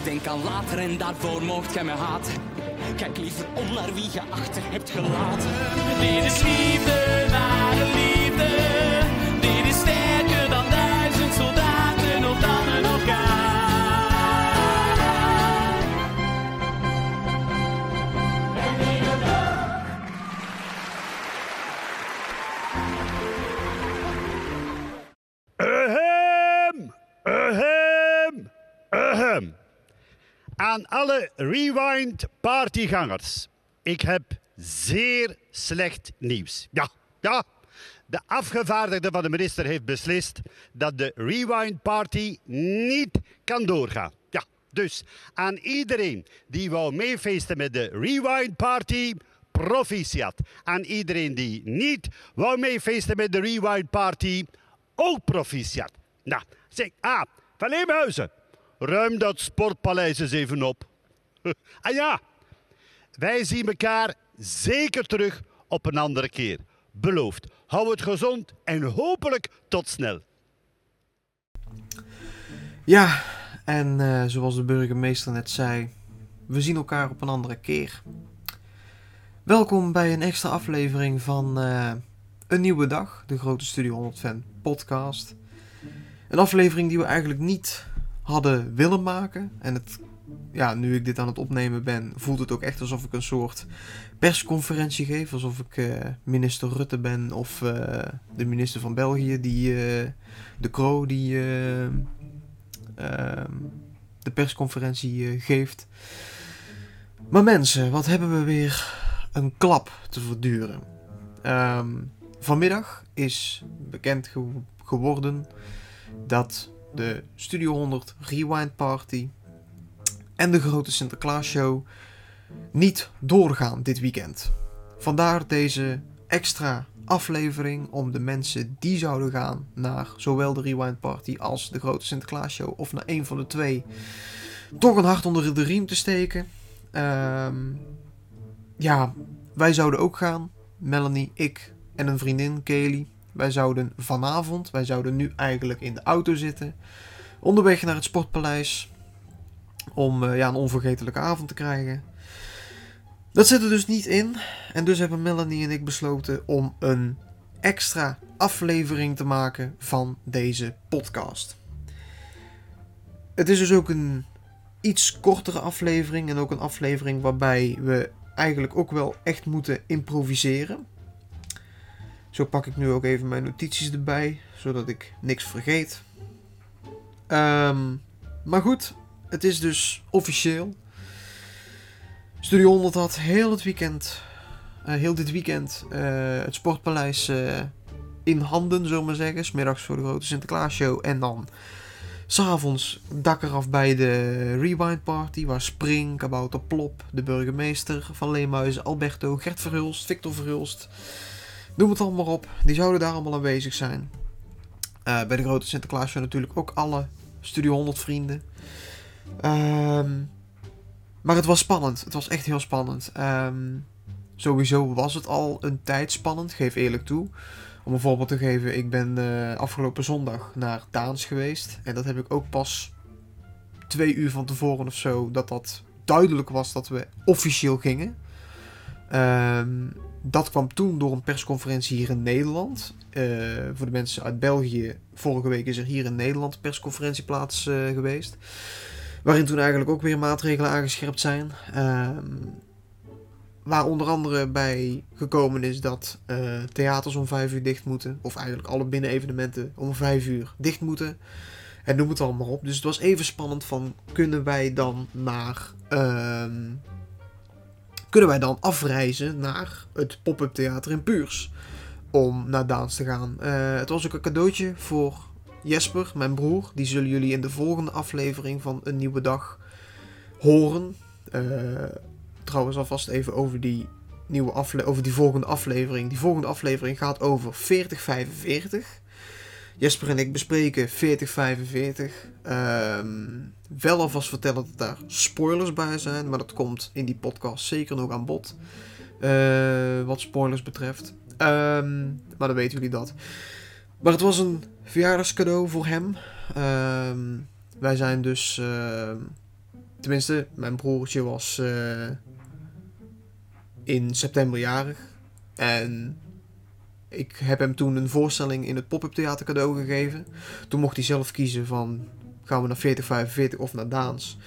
ik denk aan later en daarvoor mocht gij me haten. Kijk liever om naar wie je achter hebt gelaten. Dit is liefde, ware liefde. Aan alle Rewind partygangers. Ik heb zeer slecht nieuws. Ja, ja. De afgevaardigde van de minister heeft beslist dat de Rewind Party niet kan doorgaan. Ja, dus aan iedereen die wou meefeesten met de Rewind Party, proficiat. Aan iedereen die niet wou meefeesten met de Rewind Party, ook proficiat. Nou, zeg, ah, van Leemhuizen, ruim dat sportpaleis eens even op. ah ja, wij zien elkaar zeker terug op een andere keer. Beloofd. Hou het gezond en hopelijk tot snel. Ja, en eh, zoals de burgemeester net zei, we zien elkaar op een andere keer. Welkom bij een extra aflevering van eh, Een Nieuwe Dag, de Grote Studio 100 Fan podcast. Een aflevering die we eigenlijk niet hadden willen maken. En het, ja, nu ik dit aan het opnemen ben, voelt het ook echt alsof ik een soort persconferentie geef. Alsof ik eh, minister Rutte ben of eh, de minister van België, die, eh, de Croo, die eh, ehm, de persconferentie geeft. Maar mensen, wat hebben we weer een klap te verduren. Ehm, vanmiddag is bekend ge- geworden dat de Studio 100 Rewind Party en de grote Sinterklaas Show niet doorgaan dit weekend. Vandaar deze extra aflevering om de mensen die zouden gaan naar zowel de Rewind Party als de grote Sinterklaas Show of naar een van de twee toch een hart onder de riem te steken. Ehm, ja, wij zouden ook gaan. Melanie, ik en een vriendin, Kelly. Wij zouden vanavond, wij zouden nu eigenlijk in de auto zitten. Onderweg naar het Sportpaleis. Om eh, ja, een onvergetelijke avond te krijgen. Dat zit er dus niet in. En dus hebben Melanie en ik besloten om een extra aflevering te maken van deze podcast. Het is dus ook een iets kortere aflevering. En ook een aflevering waarbij we eigenlijk ook wel echt moeten improviseren. Zo pak ik nu ook even mijn notities erbij, zodat ik niks vergeet. Ehm, maar goed, het is dus officieel. Studio 100 had heel het weekend, eh, heel dit weekend, eh, het Sportpaleis eh, in handen, zullen maar zeggen. Smiddags voor de grote Sinterklaasshow en dan S'avonds dak eraf bij de Rewind Party, waar Spring, Kabouter Plop, de burgemeester van Leemhuizen, Alberto, Gert Verhulst, Victor Verhulst, noem het allemaal op. Die zouden daar allemaal aanwezig zijn. Eh, bij de grote Sinterklaas zijn natuurlijk ook alle Studio 100 vrienden. Ehm, maar het was spannend. Het was echt heel spannend. Ehm, sowieso was het al een tijd spannend, geef eerlijk toe. Om een voorbeeld te geven, ik ben eh, afgelopen zondag naar Daans geweest. En dat heb ik ook pas twee uur van tevoren of zo, dat dat duidelijk was dat we officieel gingen. Ehm, dat kwam toen door een persconferentie hier in Nederland. Eh, voor de mensen uit België, vorige week is er hier in Nederland een persconferentie plaats eh, geweest. Waarin toen eigenlijk ook weer maatregelen aangescherpt zijn. Ehm, waar onder andere bij gekomen is dat eh, theaters om vijf uur dicht moeten. Of eigenlijk alle binnenevenementen om vijf uur dicht moeten. En noem het allemaal op. Dus het was even spannend van kunnen wij dan naar... kunnen wij dan afreizen naar het pop-up theater in Puurs. Om naar Daans te gaan. Eh, het was ook een cadeautje voor Jesper, mijn broer. Die zullen jullie in de volgende aflevering van Een Nieuwe Dag horen. Eh, trouwens alvast even over die nieuwe afle over die volgende aflevering. Die volgende aflevering gaat over 4045. Jesper en ik bespreken 4045. Ehm wel alvast vertellen dat daar spoilers bij zijn, maar dat komt in die podcast zeker nog aan bod. Eh, wat spoilers betreft. Ehm, maar dan weten jullie dat. Maar het was een verjaardagscadeau voor hem. Ehm, wij zijn dus. tenminste, mijn broertje was eh, in september jarig. En ik heb hem toen een voorstelling in het pop-up theater cadeau gegeven. Toen mocht hij zelf kiezen van gaan we naar 4045 of naar Daans.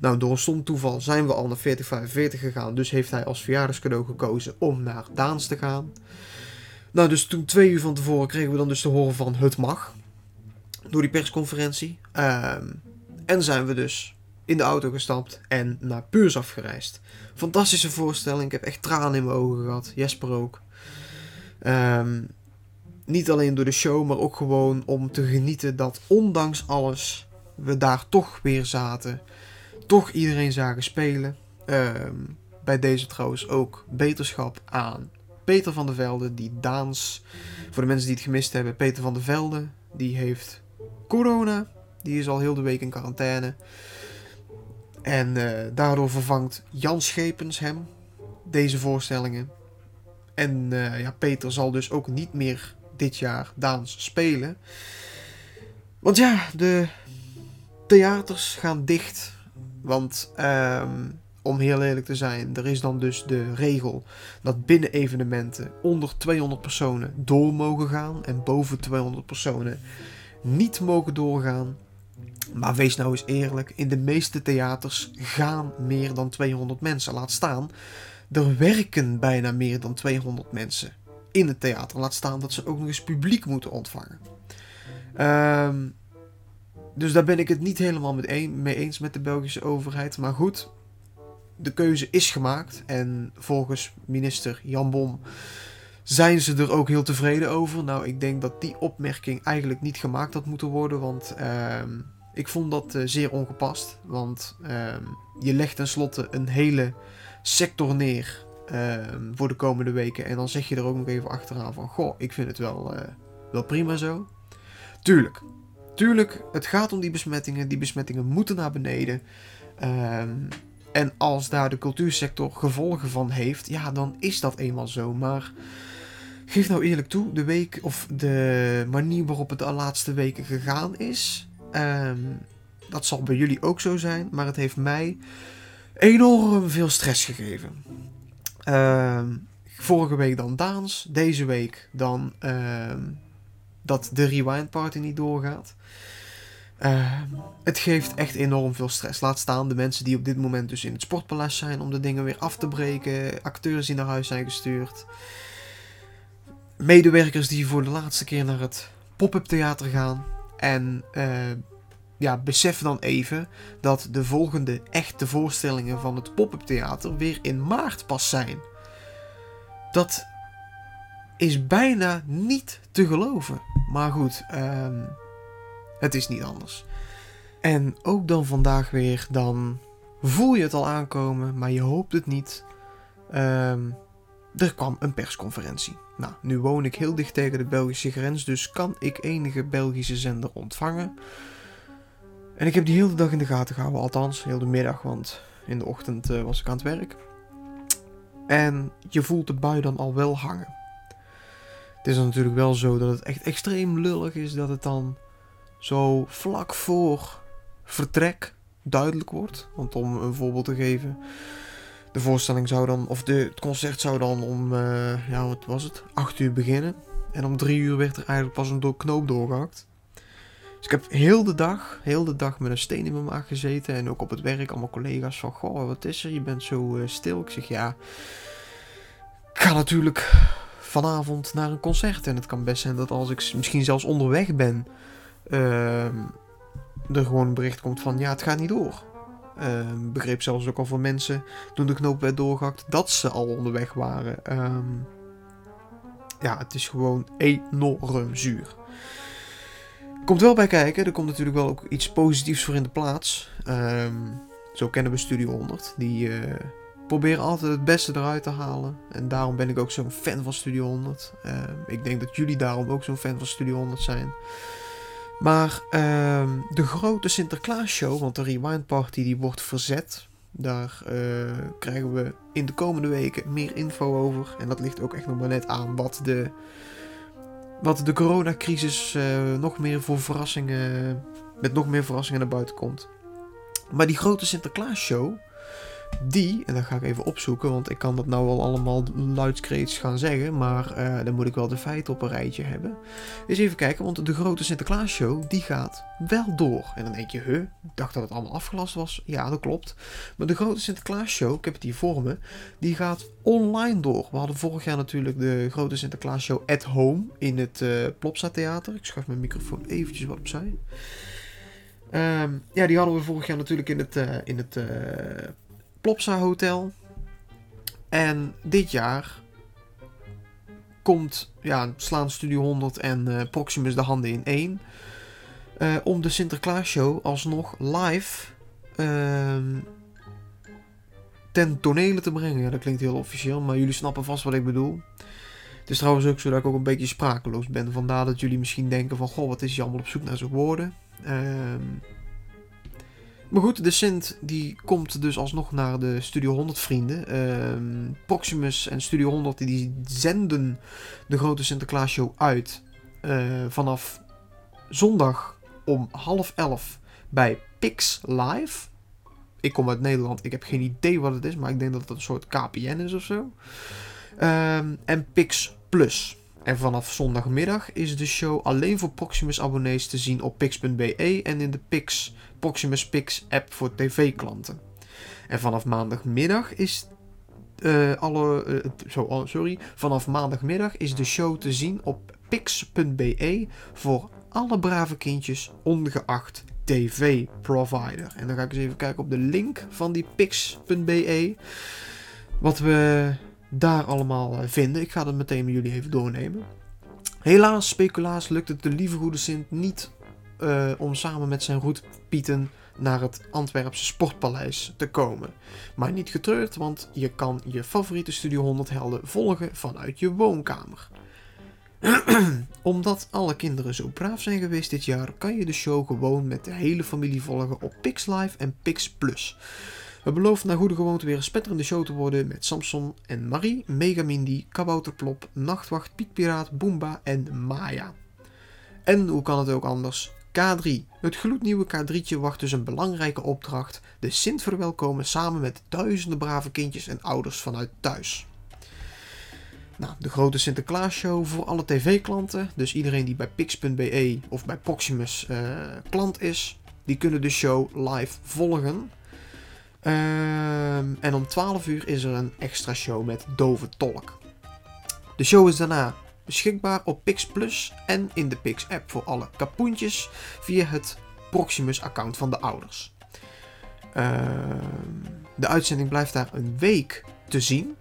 Nou, door een stom toeval zijn we al naar 4045 gegaan. Dus heeft hij als verjaardagscadeau gekozen om naar Daans te gaan. Nou, dus toen twee uur van tevoren kregen we dan dus te horen van het mag. Door die persconferentie. Ehm, en zijn we dus in de auto gestapt en naar Puurs afgereisd. Fantastische voorstelling. Ik heb echt tranen in mijn ogen gehad. Jesper ook. Ehm, niet alleen door de show, maar ook gewoon om te genieten dat ondanks alles we daar toch weer zaten. Toch iedereen zagen spelen. Ehm, bij deze trouwens ook beterschap aan Peter van der Velde, die Daans. Voor de mensen die het gemist hebben, Peter van der Velde, die heeft corona. Die is al heel de week in quarantaine. En eh, daardoor vervangt Jan Schepens hem, deze voorstellingen. En eh, ja, Peter zal dus ook niet meer dit jaar Daans spelen. Want ja, de theaters gaan dicht. Want ehm, om heel eerlijk te zijn, er is dan dus de regel dat binnen evenementen onder 200 personen door mogen gaan en boven 200 personen niet mogen doorgaan. Maar wees nou eens eerlijk, in de meeste theaters gaan meer dan 200 mensen. Laat staan, er werken bijna meer dan 200 mensen in het theater. Laat staan dat ze ook nog eens publiek moeten ontvangen. Ehm, dus daar ben ik het niet helemaal mee eens met de Belgische overheid. Maar goed, de keuze is gemaakt. En volgens minister Jan Bom zijn ze er ook heel tevreden over. Nou, ik denk dat die opmerking eigenlijk niet gemaakt had moeten worden. Want ehm, ik vond dat eh, zeer ongepast. Want ehm, je legt tenslotte een hele sector neer ehm, voor de komende weken. En dan zeg je er ook nog even achteraan van... Goh, ik vind het wel, eh, wel prima zo. Tuurlijk. Tuurlijk, het gaat om die besmettingen. Die besmettingen moeten naar beneden. Ehm, en als daar de cultuursector gevolgen van heeft, ja, dan is dat eenmaal zo. Maar geef nou eerlijk toe, de week of de manier waarop het de laatste weken gegaan is, ehm, dat zal bij jullie ook zo zijn. Maar het heeft mij enorm veel stress gegeven. Ehm, vorige week dan Daans, deze week dan ehm, dat de Rewind Party niet doorgaat. Ehm, het geeft echt enorm veel stress. Laat staan de mensen die op dit moment dus in het sportpaleis zijn om de dingen weer af te breken. Acteurs die naar huis zijn gestuurd. Medewerkers die voor de laatste keer naar het pop-up theater gaan. En eh, ja, besef dan even dat de volgende echte voorstellingen van het pop-up theater weer in maart pas zijn. Dat is bijna niet te geloven. Maar goed, ehm, het is niet anders. En ook dan vandaag weer, dan voel je het al aankomen, maar je hoopt het niet. Ehm, er kwam een persconferentie. Nou, nu woon ik heel dicht tegen de Belgische grens, dus kan ik enige Belgische zender ontvangen. En ik heb die hele dag in de gaten gehouden, althans, heel de middag, want in de ochtend eh, was ik aan het werk. En je voelt de bui dan al wel hangen. Het is dan natuurlijk wel zo dat het echt extreem lullig is dat het dan zo vlak voor vertrek duidelijk wordt. Want om een voorbeeld te geven, de voorstelling zou dan, of de, het concert zou dan om, eh, ja wat was het, 8 uur beginnen. En om 3 uur werd er eigenlijk pas een door knoop doorgehakt. Dus ik heb heel de dag, heel de dag met een steen in mijn maag gezeten. En ook op het werk, allemaal collega's van, goh, wat is er? Je bent zo eh, stil. Ik zeg, ja, ik ga natuurlijk vanavond naar een concert. En het kan best zijn dat als ik misschien zelfs onderweg ben, ehm, er gewoon een bericht komt van ja, het gaat niet door. Ehm, begreep zelfs ook al van mensen toen de knoop werd doorgehakt dat ze al onderweg waren. Ehm, ja, het is gewoon enorm zuur. Komt wel bij kijken, er komt natuurlijk wel ook iets positiefs voor in de plaats. Ehm, zo kennen we Studio 100, die eh, probeer altijd het beste eruit te halen. En daarom ben ik ook zo'n fan van Studio 100. Eh, ik denk dat jullie daarom ook zo'n fan van Studio 100 zijn. Maar ehm, de grote Sinterklaas show, want de Rewind Party die wordt verzet. Daar eh, krijgen we in de komende weken meer info over. En dat ligt ook echt nog maar net aan wat de, wat de coronacrisis eh, nog meer voor verrassingen, met nog meer verrassingen naar buiten komt. Maar die grote Sinterklaas show, die, en dat ga ik even opzoeken, want ik kan dat nou wel allemaal luidskreets gaan zeggen, maar eh, dan moet ik wel de feiten op een rijtje hebben. Eens even kijken, want de grote Sinterklaas show, die gaat wel door. En dan denk je, huh, ik dacht dat het allemaal afgelast was. Ja, dat klopt. Maar de grote Sinterklaas show, ik heb het hier voor me, die gaat online door. We hadden vorig jaar natuurlijk de grote Sinterklaas show at home in het uh, Plopsa Theater. Ik schuif mijn microfoon eventjes wat opzij. Ehm, ja, die hadden we vorig jaar natuurlijk in het, uh, in het Plopsa Hotel. En dit jaar komt, ja, slaan Studio 100 en uh, Proximus de handen in één. Uh, om de Sinterklaas show alsnog live uh, ten tonele te brengen. Ja, dat klinkt heel officieel, maar jullie snappen vast wat ik bedoel. Het is trouwens ook zo dat ik ook een beetje sprakeloos ben. Vandaar dat jullie misschien denken van, goh, wat is hij allemaal op zoek naar zijn woorden. Ehm maar goed, de Sint die komt dus alsnog naar de Studio 100 vrienden. Um, Proximus en Studio 100 die zenden de grote Sinterklaas show uit uh, vanaf zondag om half elf bij Pix Live. Ik kom uit Nederland, ik heb geen idee wat het is, maar ik denk dat het een soort KPN is of zo. Um, en Pix Plus. En vanaf zondagmiddag is de show alleen voor Proximus abonnees te zien op pix.be en in de Pix Proximus Pix app voor tv-klanten. En vanaf maandagmiddag is uh, alle, uh, zo, sorry, vanaf maandagmiddag is de show te zien op pix.be voor alle brave kindjes ongeacht tv-provider. En dan ga ik eens even kijken op de link van die pix.be. Wat we daar allemaal eh, vinden. Ik ga dat meteen met jullie even doornemen. Helaas, speculaas, lukt het de lieve goede Sint niet uh, om samen met zijn roetpieten naar het Antwerpse Sportpaleis te komen. Maar niet getreurd, want je kan je favoriete Studio 100 helden volgen vanuit je woonkamer. Omdat alle kinderen zo braaf zijn geweest dit jaar, kan je de show gewoon met de hele familie volgen op Pix Live en Pix Plus. Het belooft naar goede gewoonte weer een spetterende show te worden met Samson en Marie, Megamindy, Kabouterplop, Nachtwacht, Piekpiraat, Boomba en Maya. En hoe kan het ook anders? K3. Het gloednieuwe K3'tje wacht dus een belangrijke opdracht: de Sint verwelkomen samen met duizenden brave kindjes en ouders vanuit thuis. Nou, de grote Sinterklaas-show voor alle tv-klanten. Dus iedereen die bij pix.be of bij Proximus uh, klant is, die kunnen de show live volgen. Um, en om 12 uur is er een extra show met dove tolk. De show is daarna beschikbaar op Pix Plus en in de Pix app voor alle kapoentjes via het Proximus account van de ouders. Uh, de uitzending blijft daar een week te zien.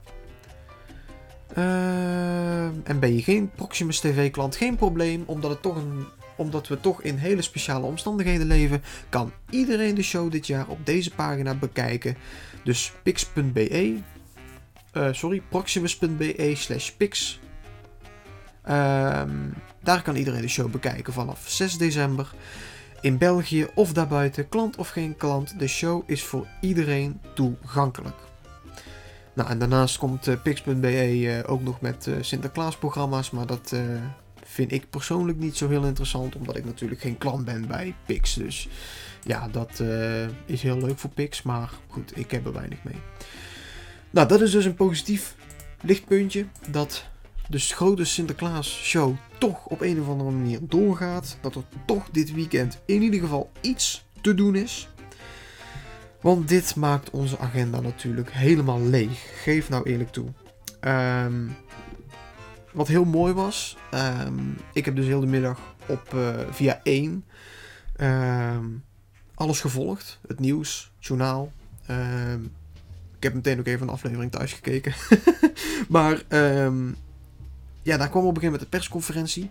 Uh, en ben je geen Proximus TV klant, geen probleem, omdat, het toch een, omdat we toch in hele speciale omstandigheden leven, kan iedereen de show dit jaar op deze pagina bekijken. Dus pix.be, uh, sorry, proximus.be slash pix Um, daar kan iedereen de show bekijken vanaf 6 december. In België of daarbuiten, klant of geen klant, de show is voor iedereen toegankelijk. Nou, en daarnaast komt uh, Pix.be uh, ook nog met uh, Sinterklaas programma's, maar dat vind ik persoonlijk niet zo heel interessant, omdat ik natuurlijk geen klant ben bij Pix. Dus ja, dat is heel leuk voor Pix, maar goed, ik heb er weinig mee. Nou, dat is dus een positief lichtpuntje dat de grote Sinterklaas show toch op een of andere manier doorgaat. Dat er toch dit weekend in ieder geval iets te doen is. Want dit maakt onze agenda natuurlijk helemaal leeg. Geef nou eerlijk toe. Um, wat heel mooi was. Um, ik heb dus heel de middag op uh, via 1 um, alles gevolgd. Het nieuws, het journaal. ik heb meteen ook even een aflevering thuis gekeken. maar ja, daar kwam op gegeven moment de persconferentie.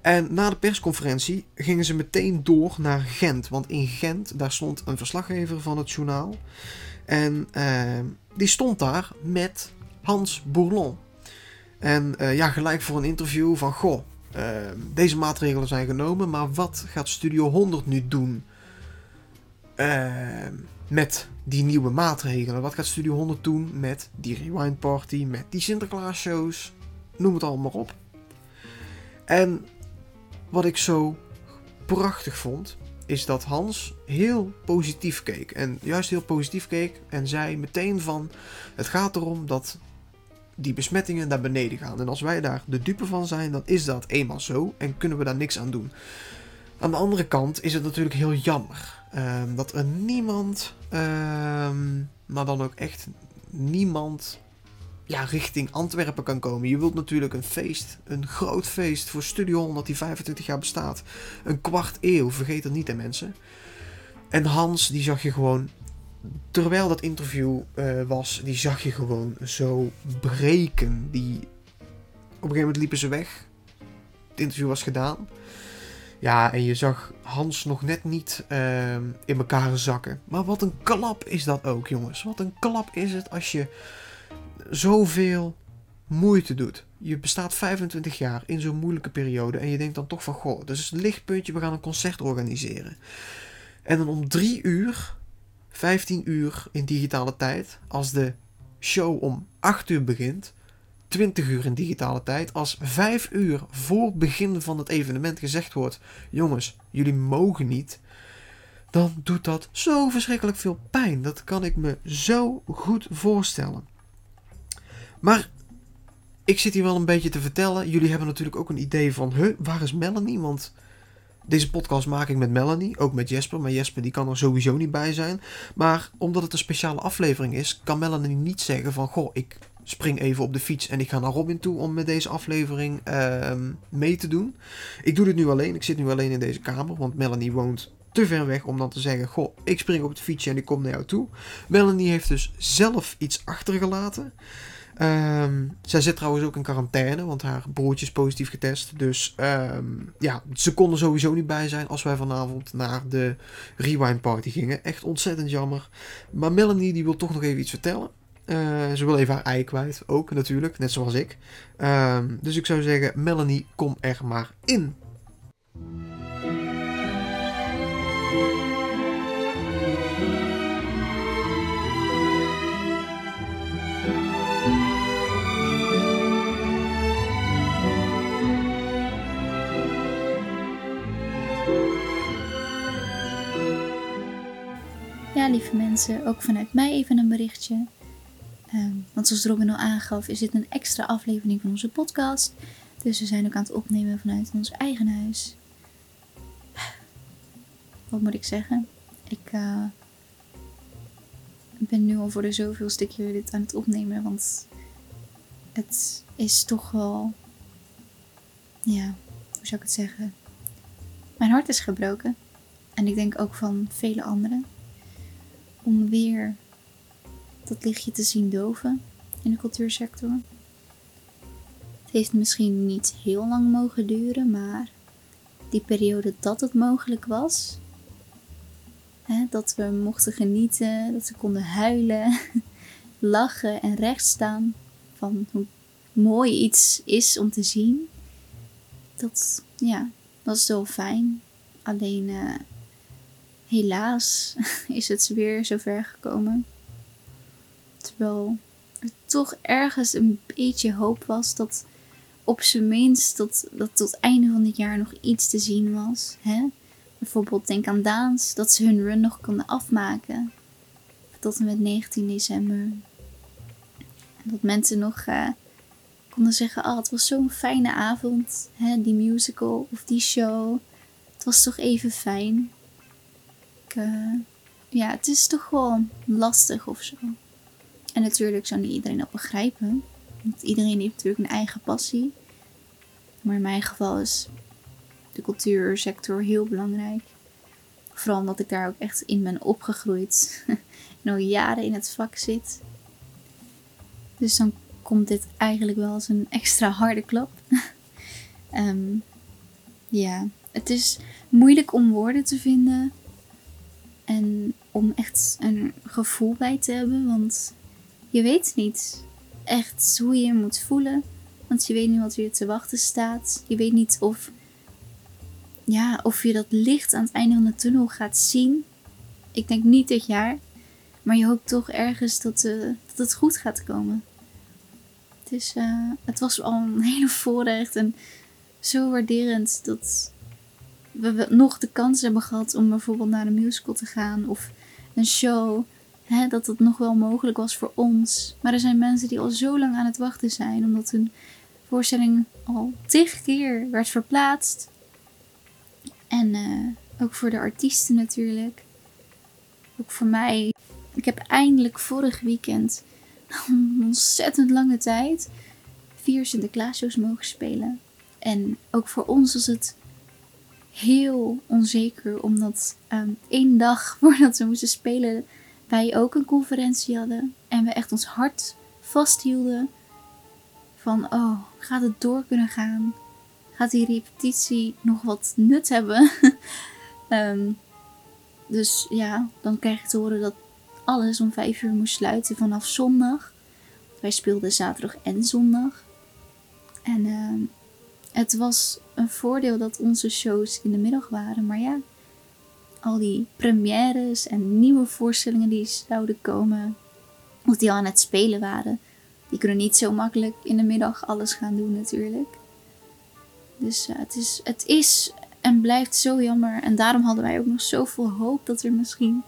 En na de persconferentie gingen ze meteen door naar Gent. Want in Gent, daar stond een verslaggever van het journaal. En ehm, die stond daar met Hans Bourlon. En eh, ja, gelijk voor een interview van, goh, ehm, deze maatregelen zijn genomen, maar wat gaat Studio 100 nu doen ehm, met die nieuwe maatregelen? Wat gaat Studio 100 doen met die Rewind Party, met die Sinterklaas shows, noem het allemaal op. En wat ik zo prachtig vond, is dat Hans heel positief keek. En juist heel positief keek en zei meteen van... Het gaat erom dat die besmettingen naar beneden gaan. En als wij daar de dupe van zijn, dan is dat eenmaal zo en kunnen we daar niks aan doen. Aan de andere kant is het natuurlijk heel jammer ehm, dat er niemand, ehm, maar dan ook echt niemand ja, richting Antwerpen kan komen. Je wilt natuurlijk een feest, een groot feest voor Studio 100 die 25 jaar bestaat. Een kwart eeuw, vergeet het niet hè mensen. En Hans, die zag je gewoon, terwijl dat interview eh, was, die zag je gewoon zo breken. Die, op een gegeven moment liepen ze weg. Het interview was gedaan. Ja, en je zag Hans nog net niet ehm, in elkaar zakken. Maar wat een klap is dat ook, jongens. Wat een klap is het als je zoveel moeite doet. Je bestaat 25 jaar in zo'n moeilijke periode en je denkt dan toch van goh, dus is een lichtpuntje, we gaan een concert organiseren. En dan om 3 uur, 15 uur in digitale tijd, als de show om 8 uur begint, 20 uur in digitale tijd, als 5 uur voor begin van het evenement gezegd wordt: jongens, jullie mogen niet. Dan doet dat zo verschrikkelijk veel pijn. Dat kan ik me zo goed voorstellen. Maar ik zit hier wel een beetje te vertellen. Jullie hebben natuurlijk ook een idee van, huh, waar is Melanie? Want deze podcast maak ik met Melanie, ook met Jesper. Maar Jesper die kan er sowieso niet bij zijn. Maar omdat het een speciale aflevering is, kan Melanie niet zeggen van, goh, ik spring even op de fiets en ik ga naar Robin toe om met deze aflevering ehm, mee te doen. Ik doe dit nu alleen. Ik zit nu alleen in deze kamer, want Melanie woont te ver weg om dan te zeggen: Goh, ik spring op het fietsje en ik kom naar jou toe. Melanie heeft dus zelf iets achtergelaten. Ehm, zij zit trouwens ook in quarantaine, want haar broertje is positief getest. Dus ehm, ja, ze kon er sowieso niet bij zijn als wij vanavond naar de Rewind Party gingen. Echt ontzettend jammer. Maar Melanie die wil toch nog even iets vertellen. Eh, ze wil even haar ei kwijt, ook natuurlijk, net zoals ik. Ehm, dus ik zou zeggen, Melanie, kom er maar in. Ja, lieve mensen, ook vanuit mij even een berichtje. Ehm, want zoals Robin al aangaf, is dit een extra aflevering van onze podcast. Dus we zijn ook aan het opnemen vanuit ons eigen huis. Wat moet ik zeggen? Ik eh, ben nu al voor de zoveelste keer dit aan het opnemen. Want het is toch wel. Ja, hoe zou ik het zeggen? Mijn hart is gebroken. En ik denk ook van vele anderen. Om weer dat lichtje te zien doven in de cultuursector. Het heeft misschien niet heel lang mogen duren, maar die periode dat het mogelijk was, hè, dat we mochten genieten, dat we konden huilen, lachen en rechtstaan van hoe mooi iets is om te zien, dat ja, is zo fijn. Alleen eh, helaas is het weer zover gekomen. Terwijl er toch ergens een beetje hoop was dat op zijn minst dat, dat tot het einde van dit jaar nog iets te zien was. Hè? Bijvoorbeeld denk aan Daans, dat ze hun run nog konden afmaken. Tot en met 19 december. Dat mensen nog eh, konden zeggen, oh het was zo'n fijne avond. Hè? Die musical of die show. Het was toch even fijn. Eh, ja, het is toch gewoon lastig of zo. En natuurlijk zou niet iedereen dat begrijpen. Want iedereen heeft natuurlijk een eigen passie. Maar in mijn geval is de cultuursector heel belangrijk. Vooral omdat ik daar ook echt in ben opgegroeid. en al jaren in het vak zit. Dus dan komt dit eigenlijk wel als een extra harde klap. Ehm, ja, het is moeilijk om woorden te vinden. En om echt een gevoel bij te hebben. Want je weet niet echt hoe je je moet voelen. Want je weet niet wat er te wachten staat. Je weet niet of, ja, of je dat licht aan het einde van de tunnel gaat zien. Ik denk niet dit jaar. Maar je hoopt toch ergens dat, eh, dat het goed gaat komen. Is, eh, het was al een hele voorrecht en zo waarderend dat we, nog de kans hebben gehad om bijvoorbeeld naar een musical te gaan of een show. Hè, dat het nog wel mogelijk was voor ons. Maar er zijn mensen die al zo lang aan het wachten zijn omdat hun voorstelling al tig keer werd verplaatst. En eh, ook voor de artiesten natuurlijk. Ook voor mij. Ik heb eindelijk vorig weekend, een ontzettend lange tijd, vier Sinterklaasshows mogen spelen. En ook voor ons was het heel onzeker, omdat ehm, één dag voordat we moesten spelen, wij ook een conferentie hadden. En we echt ons hart vasthielden van, oh, gaat het door kunnen gaan? Gaat die repetitie nog wat nut hebben? Ehm, dus ja, dan krijg ik te horen dat alles om vijf uur moest sluiten vanaf zondag. Wij speelden zaterdag en zondag. En ehm, het was een voordeel dat onze shows in de middag waren. Maar ja, al die premières en nieuwe voorstellingen die zouden komen, of die al aan het spelen waren, die kunnen niet zo makkelijk in de middag alles gaan doen natuurlijk. Dus uh, het, is, het is en blijft zo jammer. En daarom hadden wij ook nog zoveel hoop dat er misschien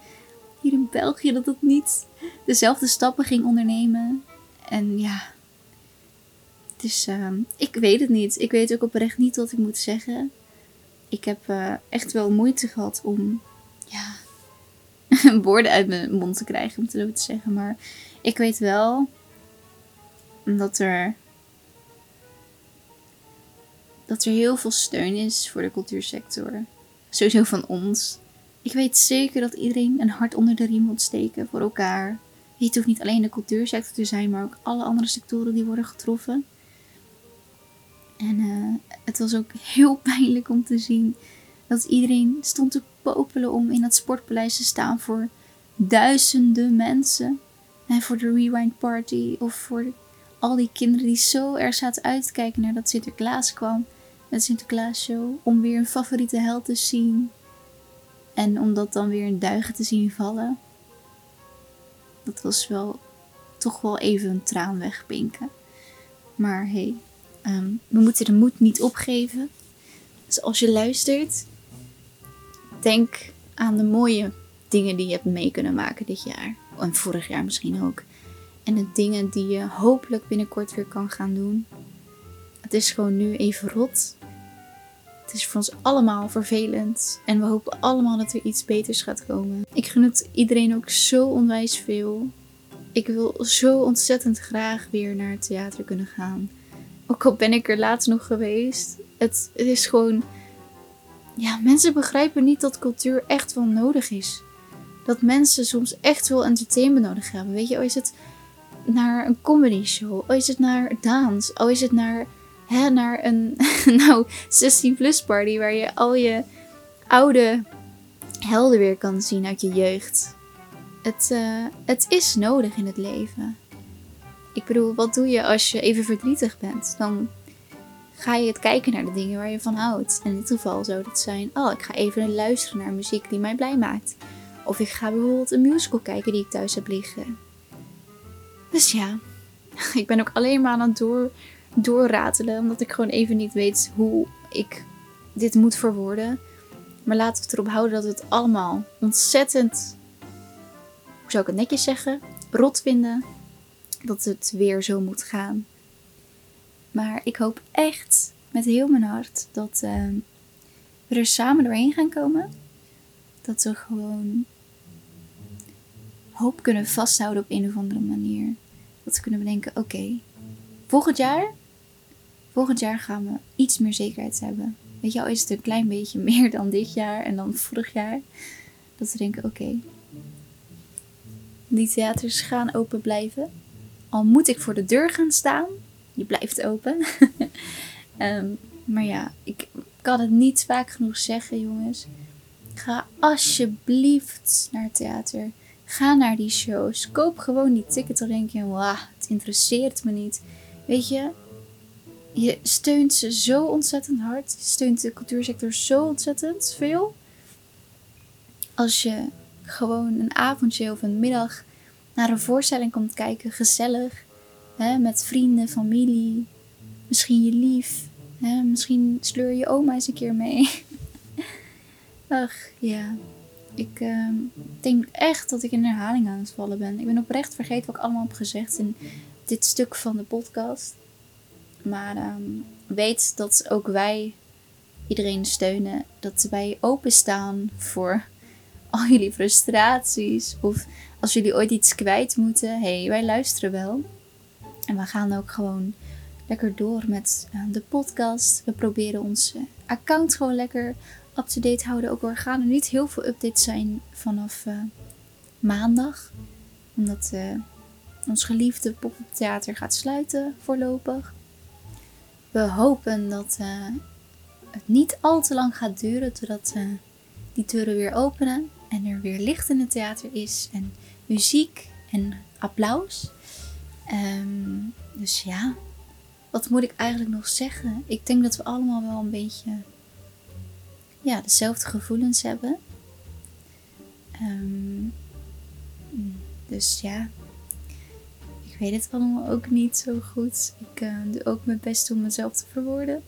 hier in België dat het niet dezelfde stappen ging ondernemen. En ja, dus uh, ik weet het niet. Ik weet ook oprecht niet wat ik moet zeggen. Ik heb uh, echt wel moeite gehad om ja, woorden uit mijn mond te krijgen, om het zo te zeggen. Maar ik weet wel dat er, dat er heel veel steun is voor de cultuursector. Sowieso van ons. Ik weet zeker dat iedereen een hart onder de riem moet steken voor elkaar. Het hoeft niet alleen de cultuursector te zijn, maar ook alle andere sectoren die worden getroffen. En uh, het was ook heel pijnlijk om te zien dat iedereen stond te popelen om in dat sportpaleis te staan voor duizenden mensen. En voor de Rewind Party of voor al die kinderen die zo erg zaten uit te kijken naar dat Sinterklaas kwam. Met Sinterklaas show. Om weer een favoriete held te zien. En om dat dan weer in duigen te zien vallen. Dat was wel toch wel even een traan wegpinken. Maar hey, um, we moeten de moed niet opgeven. Dus als je luistert, denk aan de mooie dingen die je hebt mee kunnen maken dit jaar. En vorig jaar misschien ook. En de dingen die je hopelijk binnenkort weer kan gaan doen. Het is gewoon nu even rot. Het is voor ons allemaal vervelend. En we hopen allemaal dat er iets beters gaat komen. Ik gun het iedereen ook zo onwijs veel. Ik wil zo ontzettend graag weer naar het theater kunnen gaan. Ook al ben ik er laatst nog geweest. Het, het is gewoon. Ja, mensen begrijpen niet dat cultuur echt wel nodig is. Dat mensen soms echt wel entertainment nodig hebben. Weet je, al is het naar een comedy show, al is het naar dans, al is het naar, hè, naar een nou, 16 plus party waar je al je oude helden weer kan zien uit je jeugd. Het, uh, het is nodig in het leven. Ik bedoel, wat doe je als je even verdrietig bent? Dan ga je het kijken naar de dingen waar je van houdt. En in dit geval zou dat zijn: oh, ik ga even luisteren naar muziek die mij blij maakt. Of ik ga bijvoorbeeld een musical kijken die ik thuis heb liggen. Dus ja, ik ben ook alleen maar aan het door, doorratelen. Omdat ik gewoon even niet weet hoe ik dit moet verwoorden. Maar laten we het erop houden dat we het allemaal ontzettend, hoe zou ik het netjes zeggen, rot vinden. Dat het weer zo moet gaan. Maar ik hoop echt met heel mijn hart dat uh, we er samen doorheen gaan komen. Dat we gewoon hoop kunnen vasthouden op een of andere manier. Dat we kunnen bedenken, oké, volgend jaar, volgend jaar gaan we iets meer zekerheid hebben. Weet je al, is het een klein beetje meer dan dit jaar en dan vorig jaar. Dat we denken, oké, die theaters gaan open blijven. Al moet ik voor de deur gaan staan, die blijft open. um, maar ja, ik kan het niet vaak genoeg zeggen, jongens. Ga alsjeblieft naar het theater. Ga naar die shows. Koop gewoon die ticket. Dan denk je, wauw, het interesseert me niet. Weet je, je steunt ze zo ontzettend hard. Je steunt de cultuursector zo ontzettend veel. Als je gewoon een avondje of een middag naar een voorstelling komt kijken, gezellig. Hè, met vrienden, familie, misschien je lief. Hè, misschien sleur je oma eens een keer mee. Ach, ja. Ik ehm, denk echt dat ik in herhaling aan het vallen ben. Ik ben oprecht vergeten wat ik allemaal heb gezegd in dit stuk van de podcast. Maar ehm, weet dat ook wij iedereen steunen. Dat wij openstaan voor al jullie frustraties. Of als jullie ooit iets kwijt moeten. hey, wij luisteren wel. En we gaan ook gewoon lekker door met eh, de podcast. We proberen ons eh, account gewoon lekker up-to-date houden. Ook al gaan er niet heel veel updates zijn vanaf eh, maandag. Omdat ons geliefde pop-up theater gaat sluiten voorlopig. We hopen dat het niet al te lang gaat duren totdat die deuren weer openen. En er weer licht in het theater is. En muziek en applaus. Ehm, dus ja, wat moet ik eigenlijk nog zeggen? Ik denk dat we allemaal wel een beetje ja, dezelfde gevoelens hebben. Ehm, dus ja, ik weet het allemaal ook niet zo goed. Ik eh, doe ook mijn best om mezelf te verwoorden.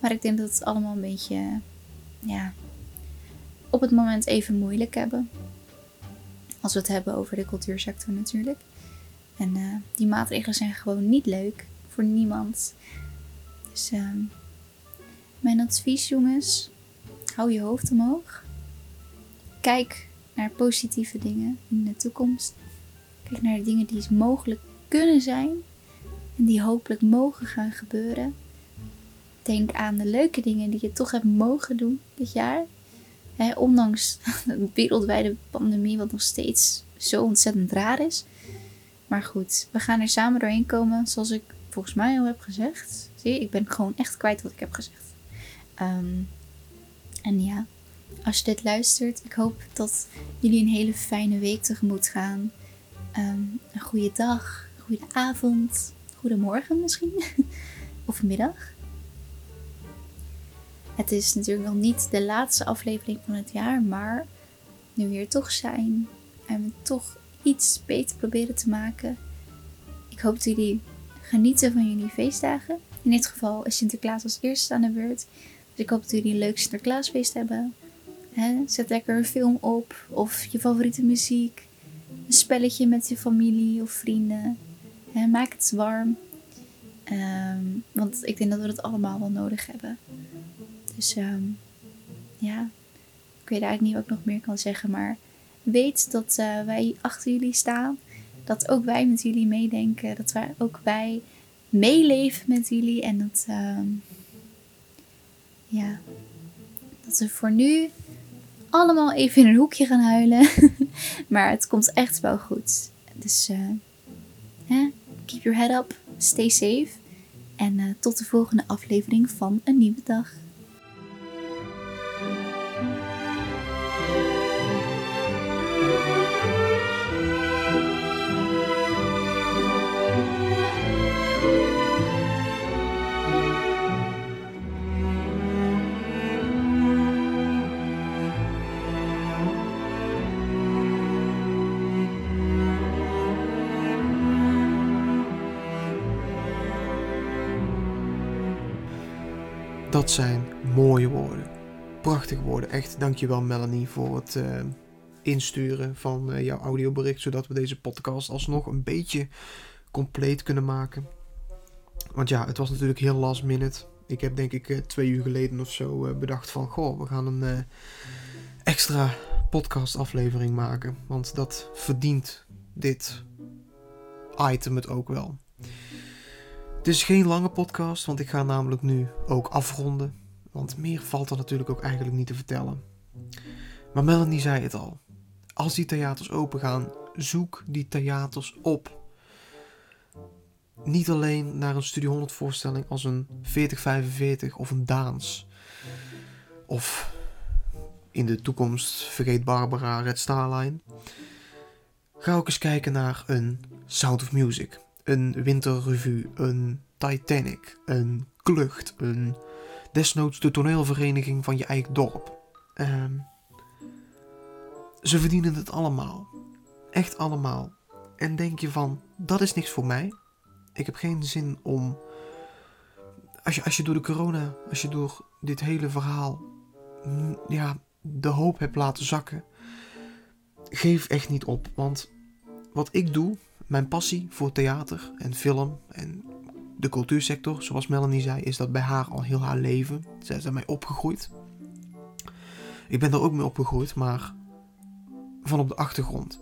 Maar ik denk dat het allemaal een beetje, ja, op het moment even moeilijk hebben. Als we het hebben over de cultuursector natuurlijk. En eh, die maatregelen zijn gewoon niet leuk voor niemand. Dus ehm, mijn advies, jongens, hou je hoofd omhoog. Kijk naar positieve dingen in de toekomst. Kijk naar de dingen die mogelijk kunnen zijn en die hopelijk mogen gaan gebeuren. Denk aan de leuke dingen die je toch hebt mogen doen dit jaar. Hè, ondanks de wereldwijde pandemie, wat nog steeds zo ontzettend raar is. Maar goed, we gaan er samen doorheen komen, zoals ik volgens mij al heb gezegd. Zie je, ik ben gewoon echt kwijt wat ik heb gezegd. Ehm, en ja, als je dit luistert, ik hoop dat jullie een hele fijne week tegemoet gaan. Ehm, een goede dag, een goede avond, goedemorgen misschien, of middag. Het is natuurlijk nog niet de laatste aflevering van het jaar, maar nu we hier toch zijn en we toch iets beter proberen te maken. Ik hoop dat jullie genieten van jullie feestdagen. In dit geval is Sinterklaas als eerste aan de beurt. Dus ik hoop dat jullie een leuk Sinterklaasfeest hebben. Zet lekker een film op of je favoriete muziek. Een spelletje met je familie of vrienden. Maak het warm. Ehm, want ik denk dat we dat allemaal wel nodig hebben. Dus ehm, ja, ik weet eigenlijk niet wat ik nog meer kan zeggen. Maar weet dat eh, wij achter jullie staan. Dat ook wij met jullie meedenken. Dat wij ook wij meeleven met jullie. En dat, ehm, ja, dat we voor nu allemaal even in een hoekje gaan huilen. maar het komt echt wel goed. Dus eh, keep your head up. Stay safe. En eh, tot de volgende aflevering van Een Nieuwe Dag. Zijn mooie woorden. Prachtige woorden. Echt dankjewel Melanie voor het eh, insturen van eh, jouw audiobericht. Zodat we deze podcast alsnog een beetje compleet kunnen maken. Want ja, het was natuurlijk heel last minute. Ik heb denk ik eh, twee uur geleden of zo bedacht van... Goh, we gaan een extra podcast aflevering maken. Want dat verdient dit item het ook wel. Het is geen lange podcast, want ik ga namelijk nu ook afronden. Want meer valt er natuurlijk ook eigenlijk niet te vertellen. Maar Melanie zei het al. Als die theaters open gaan, zoek die theaters op. Niet alleen naar een Studio 100 voorstelling als een 4045 of een Daans. Of in de toekomst vergeet Barbara Red Star Line. Ga ook eens kijken naar een Sound of Music, een Winterrevue, een Titanic, een Klucht, een desnoods de toneelvereniging van je eigen dorp. Ehm, ze verdienen het allemaal. Echt allemaal. En denk je van, dat is niks voor mij. Ik heb geen zin om... Als je, als je door de corona, als je door dit hele verhaal... mm, Ja, de hoop hebt laten zakken. Geef echt niet op. Want wat ik doe, mijn passie voor theater en film en de cultuursector, zoals Melanie zei, is dat bij haar al heel haar leven. Zij is daarmee opgegroeid. Ik ben daar ook mee opgegroeid, maar van op de achtergrond.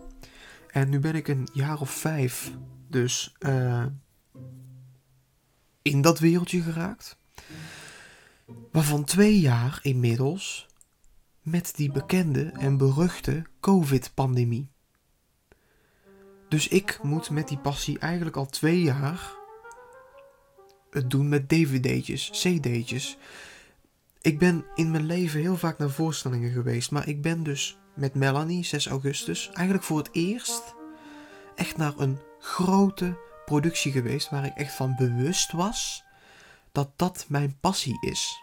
En nu ben ik een jaar of vijf dus eh, in dat wereldje geraakt. Waarvan twee jaar inmiddels met die bekende en beruchte COVID-pandemie. Dus ik moet met die passie eigenlijk al twee jaar het doen met dvd'tjes, cd'tjes. Ik ben in mijn leven heel vaak naar voorstellingen geweest, maar ik ben dus met Melanie, 6 augustus, eigenlijk voor het eerst echt naar een grote productie geweest waar ik echt van bewust was dat dat mijn passie is.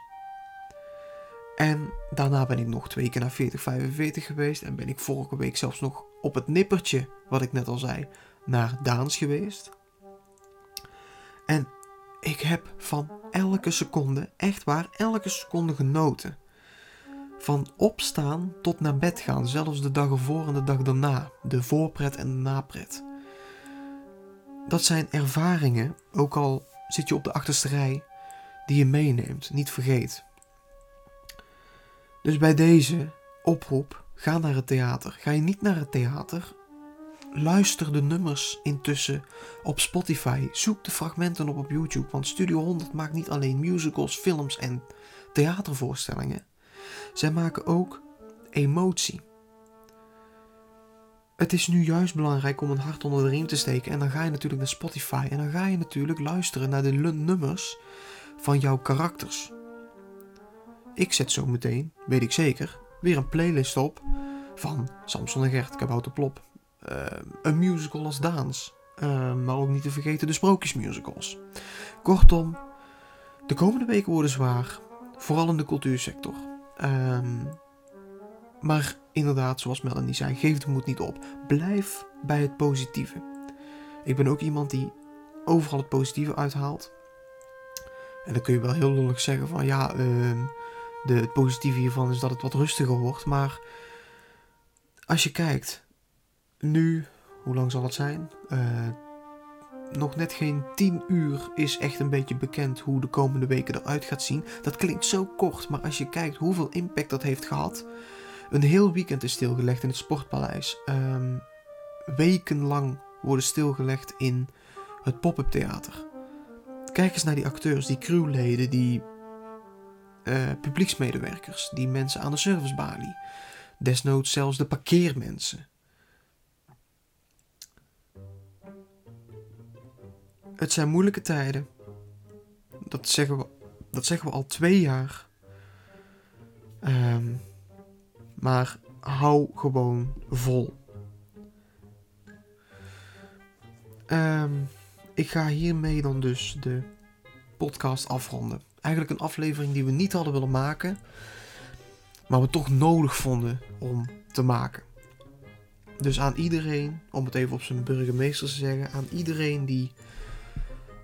En daarna ben ik nog twee keer naar 4045 geweest en ben ik vorige week zelfs nog op het nippertje, wat ik net al zei, naar Daans geweest. En ik heb van elke seconde, echt waar, elke seconde genoten. Van opstaan tot naar bed gaan, zelfs de dag ervoor en de dag daarna. De voorpret en de napret. Dat zijn ervaringen, ook al zit je op de achterste rij, die je meeneemt, niet vergeet. Dus bij deze oproep, ga naar het theater. Ga je niet naar het theater, luister de nummers intussen op Spotify. Zoek de fragmenten op op YouTube, want Studio 100 maakt niet alleen musicals, films en theatervoorstellingen. Zij maken ook emotie. Het is nu juist belangrijk om een hart onder de riem te steken en dan ga je natuurlijk naar Spotify en dan ga je natuurlijk luisteren naar de nummers van jouw karakters. Ik zet zo meteen, weet ik zeker, weer een playlist op van Samson en Gert, Kabouter Plop, eh, een musical als Daans, eh, maar ook niet te vergeten de sprookjesmusicals. Kortom, de komende weken worden zwaar, vooral in de cultuursector. Ehm, maar inderdaad, zoals Melanie zei, geef de moed niet op. Blijf bij het positieve. Ik ben ook iemand die overal het positieve uithaalt. En dan kun je wel heel lullig zeggen van ja, ehm, de, het positieve hiervan is dat het wat rustiger wordt. Maar als je kijkt, nu, hoe lang zal het zijn? Eh, nog net geen 10 uur is echt een beetje bekend hoe de komende weken eruit gaat zien. Dat klinkt zo kort, maar als je kijkt hoeveel impact dat heeft gehad. Een heel weekend is stilgelegd in het Sportpaleis. Ehm, wekenlang worden stilgelegd in het pop-up theater. Kijk eens naar die acteurs, die crewleden, die eh, publieksmedewerkers, die mensen aan de servicebalie. Desnoods zelfs de parkeermensen. Het zijn moeilijke tijden. Dat zeggen we, dat zeggen we al twee jaar. Ehm, maar hou gewoon vol. Ehm, ik ga hiermee dan dus de podcast afronden. Eigenlijk een aflevering die we niet hadden willen maken, maar we toch nodig vonden om te maken. Dus aan iedereen, om het even op zijn burgemeester te zeggen, aan iedereen die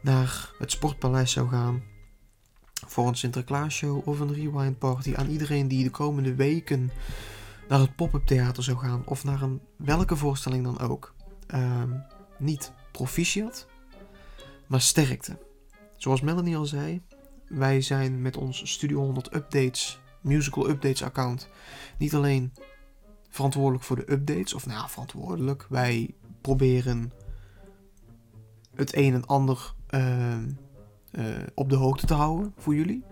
naar het Sportpaleis zou gaan voor een Sinterklaasshow of een rewind party, aan iedereen die de komende weken naar het pop-up theater zou gaan of naar een welke voorstelling dan ook, ehm, niet proficiat, maar sterkte. Zoals Melanie al zei, wij zijn met ons Studio 100 Updates, Musical Updates account, niet alleen verantwoordelijk voor de updates, of nou verantwoordelijk. Wij proberen het een en ander ehm, eh, op de hoogte te houden voor jullie.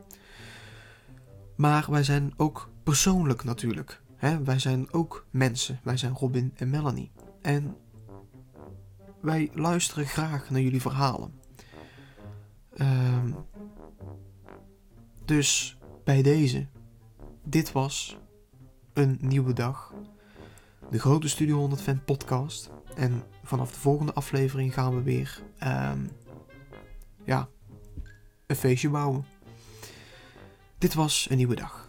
Maar wij zijn ook persoonlijk natuurlijk. Hè? Wij zijn ook mensen. Wij zijn Robin en Melanie. En wij luisteren graag naar jullie verhalen. Ehm, dus bij deze. Dit was een nieuwe dag. De grote Studio 100 Fan podcast. En vanaf de volgende aflevering gaan we weer ehm, ja, een feestje bouwen. Dit was een nieuwe dag.